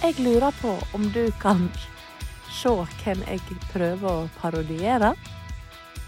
Jeg lurer på om du kan se hvem jeg prøver å parodiere.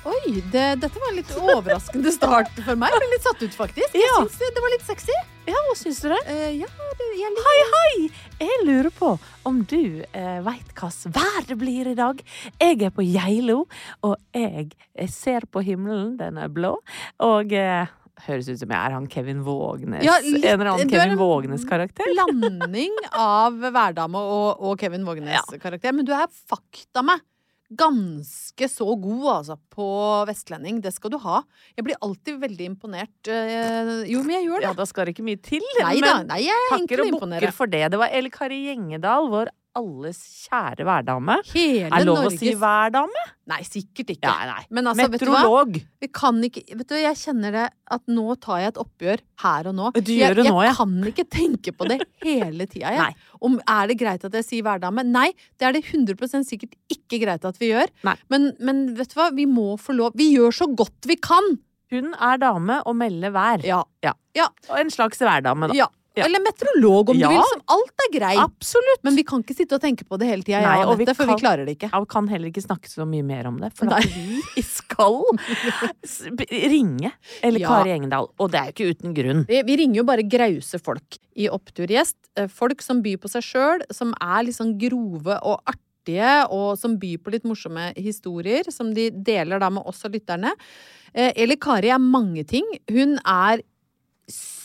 Oi, det, dette var en litt overraskende start for meg. Jeg ble litt satt ut, faktisk. Jeg Ja. syns det, var litt sexy. Ja, hva syns du det? Uh, ja, det, liker Hei, hei! Jeg lurer på om du uh, veit hvilket vær det blir i dag. Jeg er på Geilo, og jeg, jeg ser på himmelen, den er blå, og eh, Høres ut som jeg er han Kevin Vågnes. Ja, litt- en eller annen Kevin Vågnes-karakter. blanding av Værdame og, og Kevin Vågenes-karakter. Men du er fakta meg ganske så god, altså, på vestlending. Det skal du ha. Jeg blir alltid veldig imponert. eh, jo, men jeg gjør det. Ja, da skal det ikke mye til. Nei da. Nei, jeg er å og bukker for det. Det var El Kari Gjengedal, vår alles kjære værdame. Hele Er lov å si værdame? Nei, sikkert ikke. Ja, nei. Men altså, vet du hva? Vi kan ikke Vet du, jeg kjenner det at nå tar jeg et oppgjør her og nå. Du jeg, gjør det nå, ja. Jeg kan ikke tenke på det hele tida, jeg. Nei. Om er det greit at jeg sier værdame? Nei, det er det 100 sikkert ikke greit at vi gjør. Men, men vet du hva, vi må få lov Vi gjør så godt vi kan! Hun er dame og melder vær. Ja. Ja. Ja. Og en slags værdame, da. ja. Ja. Eller meteorolog, om Ja. du vil. Som alt er greit. Absolutt. Men vi kan ikke sitte og tenke på det hele tida, ja, for kan, vi klarer det ikke. Ja, vi kan heller ikke snakke så mye mer om det, for Nei. at vi skal ringe eller. Kari Engedal. Og det er jo ikke uten grunn. Vi, vi ringer jo bare grause folk i Oppturgjest. Eh, Folk som byr på seg sjøl, som er litt sånn grove og artige, og som byr på litt morsomme historier, som de deler da med oss og lytterne. Eh, Eli Kari er mange ting. Hun er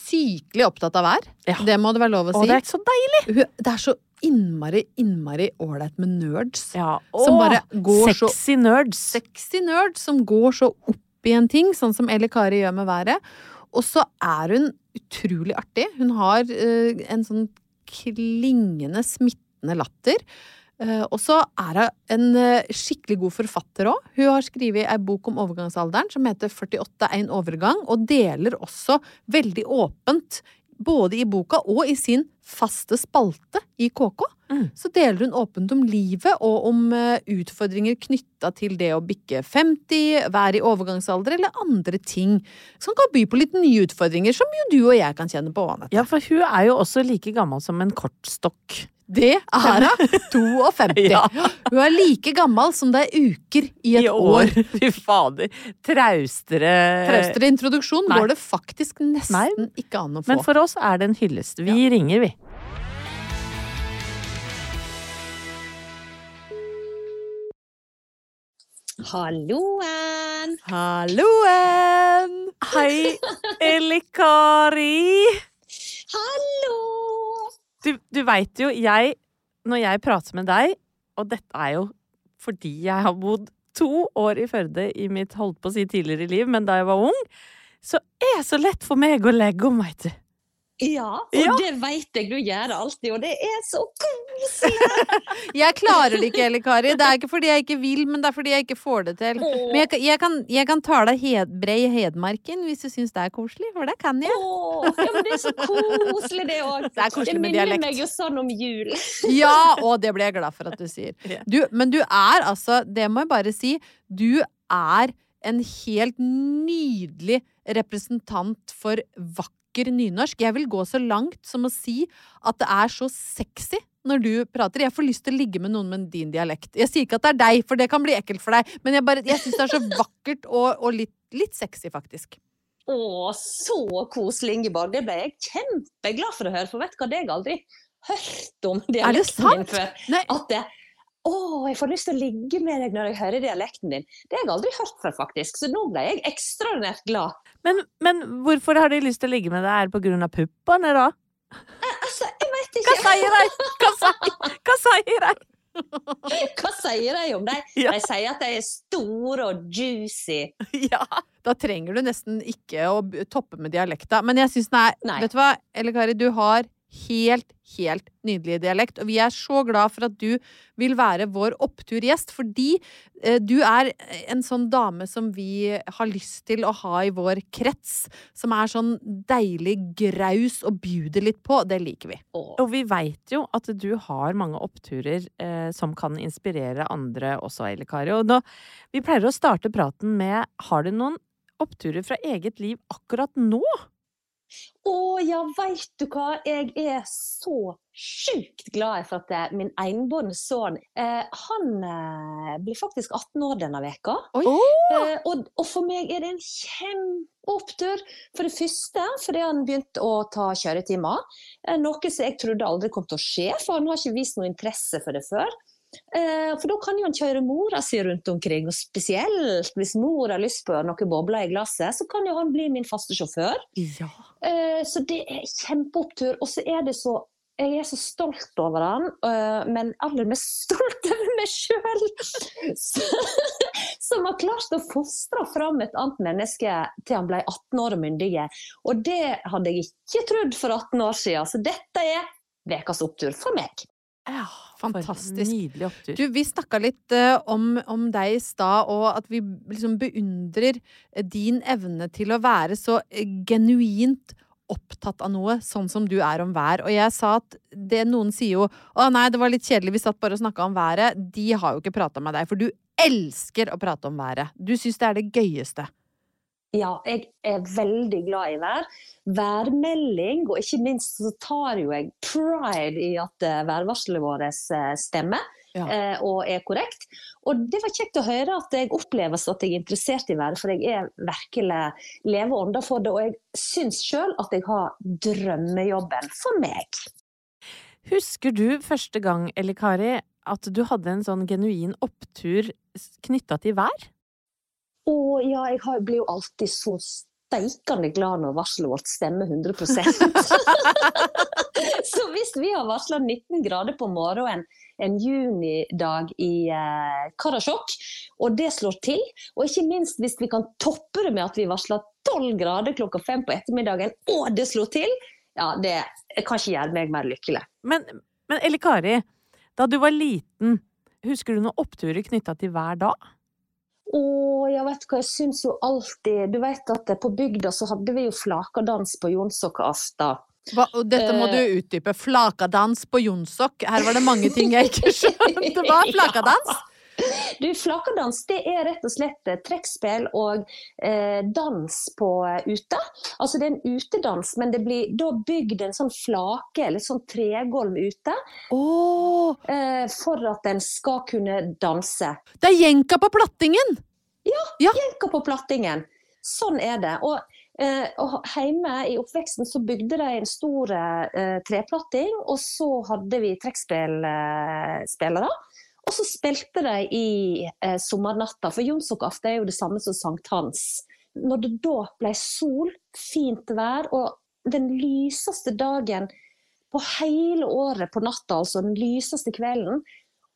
sykelig opptatt av vær. Ja. Det må det være lov å si. det er så deilig! Det er så innmari, innmari ålreit med nerds. Ja. Som Åh, bare går så Sexy nerds. sexy nerds som går så opp i en ting, sånn som Eli Kari gjør med været. Og så er hun utrolig artig. Hun har uh, en sånn klingende, smittende latter. Eh, og så er hun en eh, skikkelig god forfatter òg. Hun har skrevet ei bok om overgangsalderen som heter 48 en overgang, og deler også veldig åpent, både i boka og i sin faste spalte i KK, Mm. så deler hun åpent om livet og om eh, utfordringer knytta til det å bikke 50, være i overgangsalder eller andre ting som kan by på litt nye utfordringer, som jo du og jeg kan kjenne på. Anette. Ja, for hun er jo også like gammel som en kortstokk. Det er hun! 52. Ja. Hun er like gammel som det er uker i et år. Fy fader. Traustere Traustere introduksjon Nei. går det faktisk nesten Nei. ikke an å få. Men for oss er det en hyllest. Vi ringer, vi. Halloen! Halloen! Hei, Elikari! Hallo! Du, du veit jo, jeg Når jeg prater med deg, og dette er jo fordi jeg har bodd to år i Førde i mitt holdt på å si tidligere liv, men da jeg var ung, så er det så lett for meg å legge om, veit du. Ja, og Ja. det vet jeg du gjør alltid, og det er så koselig! Jeg klarer det ikke, heller, Kari. Det er ikke fordi jeg ikke vil, men det er fordi jeg ikke får det til. Men jeg, jeg, kan, jeg kan ta deg hed, brei Hedmarken hvis du syns det er koselig, for det kan jeg. Åh, ja, men det er så koselig, det òg. Det med minner dialekt. meg jo sånn om jul. Ja, og det ble jeg glad for at du sier. Du, men du er altså, det må jeg bare si, du er en helt nydelig representant for vakker nynorsk. Jeg vil gå så langt som å si at det er så sexy når du prater. Jeg får lyst til å ligge med noen med din dialekt. Jeg sier ikke at det er deg, for det kan bli ekkelt for deg, men jeg, bare, jeg syns det er så vakkert og, og litt, litt sexy, faktisk. Å, så koselig, Ingeborg. Det ble jeg kjempeglad for å høre, for vet du hva, det har jeg aldri hørt om dialekten min før. At det å, jeg får lyst til å ligge med deg når jeg hører dialekten din. Det har jeg aldri hørt før, faktisk. Så nå ble jeg ekstraordinært glad. Men, men hvorfor har de lyst til å ligge med deg? Er det av puppene, da? Altså, jeg vet Hva ikke. sier de? Hva sier, hva sier de? Hva sier de om deg? Ja. De sier at de er store og juicy. Ja. Da trenger du nesten ikke å toppe med dialekta. Men jeg syns er Nei. Vet du hva, Elle Kari, du har helt, helt nydelig dialekt. Og vi er så glad for at du vil være vår oppturgjest, fordi eh, du er en sånn dame som vi har lyst til å ha i vår krets. Som er sånn deilig graus og bjuder litt på. Det liker vi. Og vi veit jo at du har mange oppturer eh, som kan inspirere andre også, Eile Kari. Og nå, vi pleier å starte praten med Har du noen oppturer fra eget liv akkurat nå? Å ja, veit du hva. Jeg er så sjukt glad for at eh, min enbårne sønn eh, Han eh, blir faktisk 18 år denne veka. Eh, og, og for meg er det en kjempeopptur. For det første fordi han begynte å ta kjøretimer. Eh, noe som jeg trodde aldri kom til å skje, for han har ikke vist noe interesse for det før. Eh, for da kan jo han kjøre mora si rundt omkring, og spesielt hvis mor har lyst på noen bobler i glasset, så kan jo han bli min faste sjåfør. Ja. Eh, Så det er kjempeopptur. Og så er det så Jeg er så stolt over han, eh, men aller mest stolt over meg sjøl! Som har klart å fostre fram et annet menneske til han ble 18 år og myndige. Og det hadde jeg ikke trodd for 18 år siden. Så dette er ukas opptur for meg. Ja. Fantastisk. Nydelig opptur. Du, vi snakka litt eh, om, om deg i stad, og at vi liksom beundrer eh, din evne til å være så eh, genuint opptatt av noe, sånn som du er om vær. Og jeg sa at det noen sier jo Å nei, det var litt kjedelig, vi satt bare og snakka om været. De har jo ikke prata med deg, for du elsker å prate om været. Du syns det er det gøyeste. Ja, jeg er veldig glad i vær. Værmelding, og ikke minst så tar jo jeg pride i at eh, værvarselet vårt eh, stemmer. Ja. eh, Og er korrekt. Og det var kjekt å høre at jeg oppleves at jeg er interessert i været, for jeg er virkelig leve ånda for det. Og jeg syns sjøl at jeg har drømmejobben for meg. Husker du første gang, Elle Kari, at du hadde en sånn genuin opptur knytta til vær? Og ja, jeg blir jo alltid så steikende glad når varselet vårt stemmer 100% Så hvis vi har varsla 19 grader på morgenen en junidag i eh, Karasjok, og det slår til, og ikke minst hvis vi kan toppe det med at vi varsler 12 grader klokka fem på ettermiddagen, og det slår til, ja, det kan ikke gjøre meg mer lykkelig. Men, men Elle Kari, da du var liten, husker du noen oppturer knytta til hver da? Å, jeg vet hva, jeg syns jo alltid Du vet at på bygda så hadde vi jo flakadans på Jonsokaften. Hva, og dette må du utdype. Flakadans på Jonsok. Her var det mange ting jeg ikke skjønte. Hva er flakadans? Du, Flakadans det er rett og slett eh, trekkspill og eh, dans på eh, ute. Altså Det er en utedans, men det blir da bygd en sånn flake eller sånn tregulv ute Oh. eh, for at en skal kunne danse. det er jenka på plattingen! Ja, Jenka på plattingen. Sånn er det. Og, eh, og hjemme i oppveksten så bygde de en stor eh, treplatting, og så hadde vi trekkspillspillere. Og så spilte de i eh, sommernatta, for jonsokaften er jo det samme som sankthans. Når det da ble sol, fint vær, og den lyseste dagen på hele året på natta, altså den lyseste kvelden,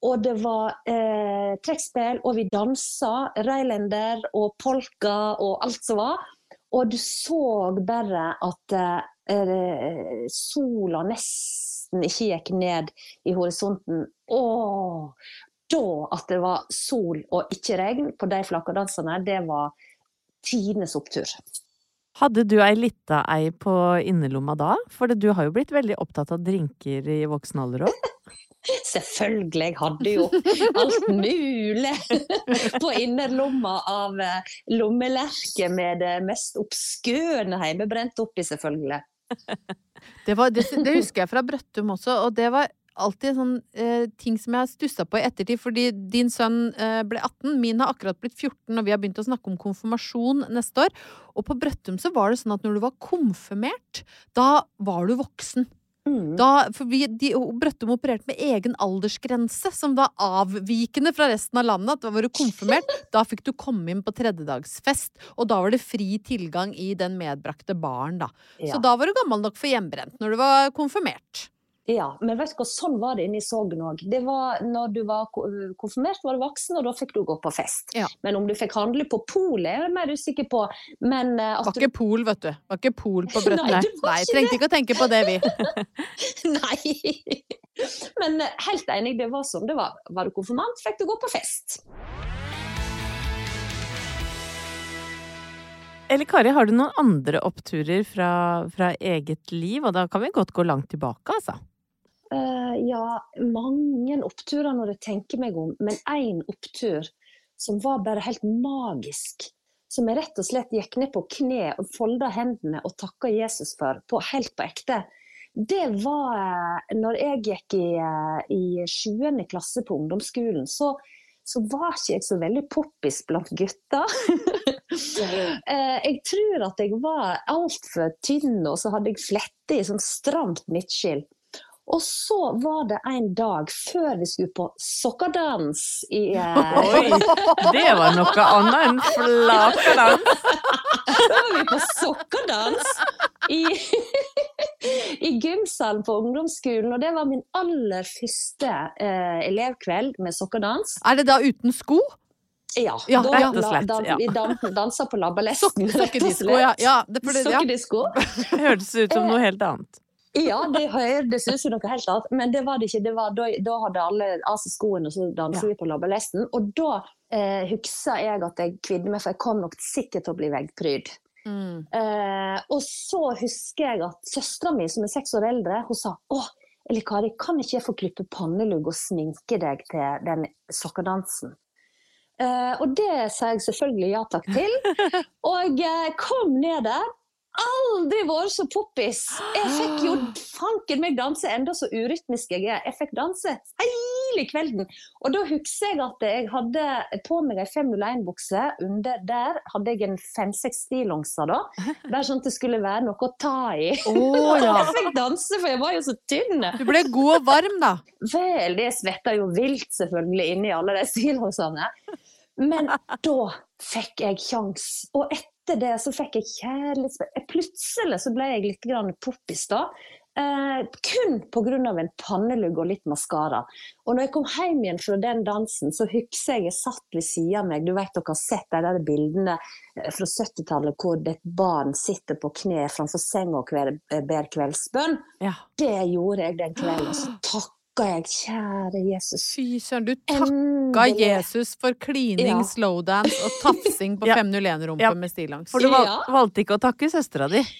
og det var eh, trekkspill, og vi dansa reilender og polka og alt som var. Og du så bare at eh, eh, sola nesten ikke gikk ned i horisonten. Åh, da at det var sol og ikke regn på de flakkadansene, det var tidenes opptur. Hadde du ei lita ei på innerlomma da? For du har jo blitt veldig opptatt av drinker i voksen alder òg. Selvfølgelig, jeg hadde jo alt mulig på innerlomma av eh, lommelerke med det mest obskøne hjemmebrent oppi, selvfølgelig. Det, var, det, det husker jeg fra Brøttum også, og det var alltid sånn eh, ting som jeg har stussa på i ettertid, fordi din sønn eh, ble 18, min har akkurat blitt 14, og vi har begynt å snakke om konfirmasjon neste år. Og på Brøttum så var det sånn at når du var konfirmert, da var du voksen. Mm. Da, for vi, de, Brøttum opererte med egen aldersgrense, som var avvikende fra resten av landet. At da var du konfirmert, da fikk du komme inn på tredjedagsfest. Og da var det fri tilgang i den medbrakte baren, da. Ja. Så da var du gammel nok for hjemmebrent når du var konfirmert. Ja, men vet du hva, sånn var det inne i Sogn òg. Det var når du var konfirmert, var du voksen, og da fikk du gå på fest. Ja. Men om du fikk handle på polet, er jeg mer usikker på. Men at Var ikke ikke pol, vet du. Var ikke pol på brøttene. Nei, Nei, trengte ikke å tenke på det, vi. Nei! Men eh, helt enig, det var sånn det var. Var du konfirmant, fikk du gå på fest. Eller Kari, har du noen andre oppturer fra, fra eget liv? Og da kan vi godt gå langt tilbake, altså. Eh, ja, mange oppturer når jeg tenker meg om, men én opptur som var bare helt magisk. Som jeg rett og slett gikk ned på kne og folda hendene og takka Jesus for, på, helt på ekte. Det var eh, når jeg gikk i, eh, i 7. klasse på ungdomsskolen. Så, så var ikke jeg så veldig poppis blant gutta. Eh, jeg tror at jeg var altfor tynn, og så hadde jeg flette i sånn stramt midtskill. Og så var det en dag før vi skulle på sokkadans i eh, Oi! Det var noe annet enn flakadans. Da var vi på sokkadans i, i gymsalen på ungdomsskolen. Og det var min aller første eh, elevkveld med sokkadans. Er det da uten sko? Ja, Ja, da, rett og slett, da, da, Vi dan, dansa på og Sokkedisko, ja. ja, det, det, ja. Sokkedisko. Hørtes ut som noe helt annet. Ja, det høres ut som noe helt annet, men det var det ikke. Det var, da, da hadde alle av seg skoene, og så danset Ja. vi på labbalesten. Og da eh, husker jeg at jeg kvidde meg, for jeg kom nok sikkert til å bli veggpryd. Mm. Eh, og så husker jeg at søstera mi, som er seks år eldre, hun sa å, eller Kari, kan ikke jeg få klippe pannelugg og sminke deg til den sokkedansen? Eh, og det sa jeg selvfølgelig ja takk til. Og jeg kom ned der. Aldri vært så poppis! Jeg fikk jo fanken meg danse enda så urytmisk jeg er. Jeg fikk danse hele kvelden. Og da husker jeg at jeg hadde på meg ei 501-bukse. Under der hadde jeg en fem-seks stillongser, da. Bare sånn at det skulle være noe å ta i. Oh, ja. Jeg fikk danse, for jeg var jo så tynn. Du ble god og varm, da. Vel, det svetta jo vilt selvfølgelig inni alle de stillongsene. Men da fikk jeg kjangs. Og etter det så fikk jeg kjærlighetsbrev. Plutselig så ble jeg litt grann poppis da. Eh, kun pga. en pannelugg og litt maskara. Og når jeg kom hjem igjen fra den dansen, så husker jeg jeg satt ved siden av meg. Du vet dere har sett de der bildene eh, fra 70-tallet hvor et barn sitter på kne framfor senga og ber kveldsbønn. Ja. Det gjorde jeg den kvelden. Så takka jeg, kjære Jesus. Fy søren, du takka Endelig. Jesus for klining, Ja. slowdance og tafsing på Ja. 501-rumpe Ja. med stillongs. For du val valgte ikke å takke søstera di.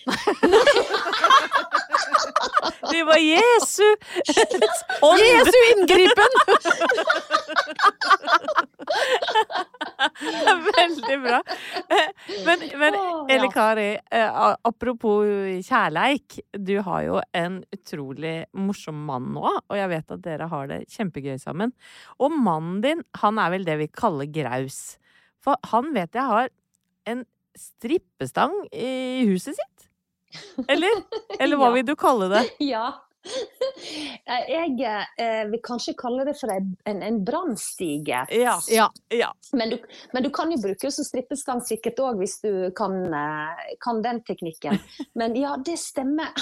Det var Jesu! Jesu inngripen! Veldig bra. Men, men Eli Kari, eh, apropos kjærleik. Du har jo en utrolig morsom mann nå, og jeg vet at dere har det kjempegøy sammen. Og mannen din, han er vel det vi kaller graus. For han vet jeg har en strippestang i huset sitt? Eller? Eller hva vil du kalle det? Ja. Jeg eh, vil kanskje kalle det for en, en, brannstige. Ja. Ja. ja. Men du, men du kan jo bruke som strippestang sikkert òg, hvis du kan, eh, kan den teknikken. Men ja, det stemmer.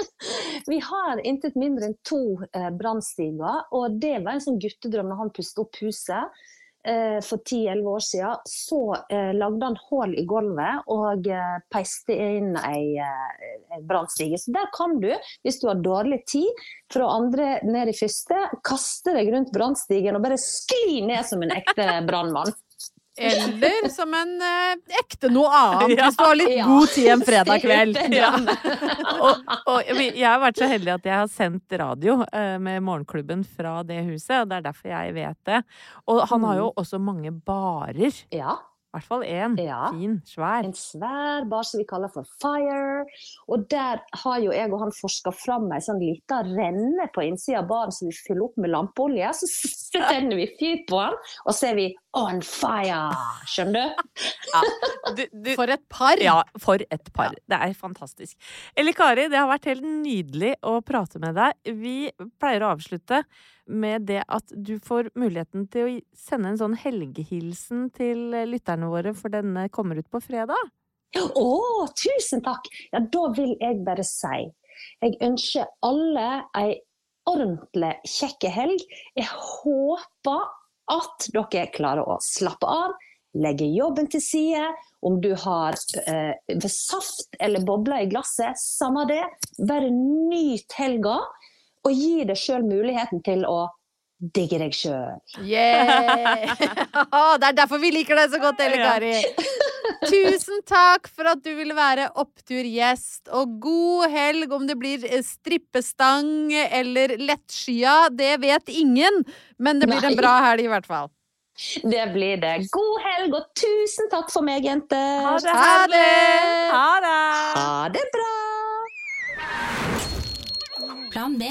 Vi har intet mindre enn to eh, brannstiger, og det var en sånn guttedrøm når han pustet opp huset. Eh, for 10-11 år siden, så eh, lagde han hull i gulvet og eh, peiste inn ei eh, brannstige. Så der kan du, hvis du har dårlig tid, fra andre ned i første, kaste deg rundt brannstigen og bare skli ned som en ekte brannmann. Eller som en eh, ekte noe annet, Ja. hvis du har litt Ja. god tid en fredag kveld. Ja. og, og jeg har vært så heldig at jeg har sendt radio eh, med Morgenklubben fra det huset, og det er derfor jeg vet det. Og han har jo også mange barer. Ja, I hvert fall én. Ja. Fin, svær. en svær bar som vi kaller for Fire. Og der har jo jeg og han forska fram ei sånn lita renne på innsida av baren som vi fyller opp med lampeolje. Så tenner vi fyr på den, og så er vi on fire! Skjønner du? Du, du, For et par! ja, for et par. Det er fantastisk. Eller Kari, det har vært helt nydelig å prate med deg. Vi pleier å avslutte med det at du får muligheten til å sende en sånn helgehilsen til lytterne våre, for denne kommer ut på fredag. Å, tusen takk! Ja, da vil jeg bare si jeg ønsker alle ei ordentlig kjekk helg. Jeg håper at dere klarer å slappe av, legge jobben til side. Om du har eh, saft eller bobler i glasset, samme det. Bare nyt helga, og gi deg sjøl muligheten til å digge deg sjøl. Yeah! det er derfor vi liker deg så godt, Elle Kari. Tusen takk for at du ville være oppturgjest, og god helg om det blir eh, strippestang eller lettskya. Det vet ingen, men det blir Nei. en bra helg i hvert fall. Det blir det. God helg, og tusen takk for meg, jenter. Ha det Ha det! herlig! Ha det! Ha det bra! Plan B.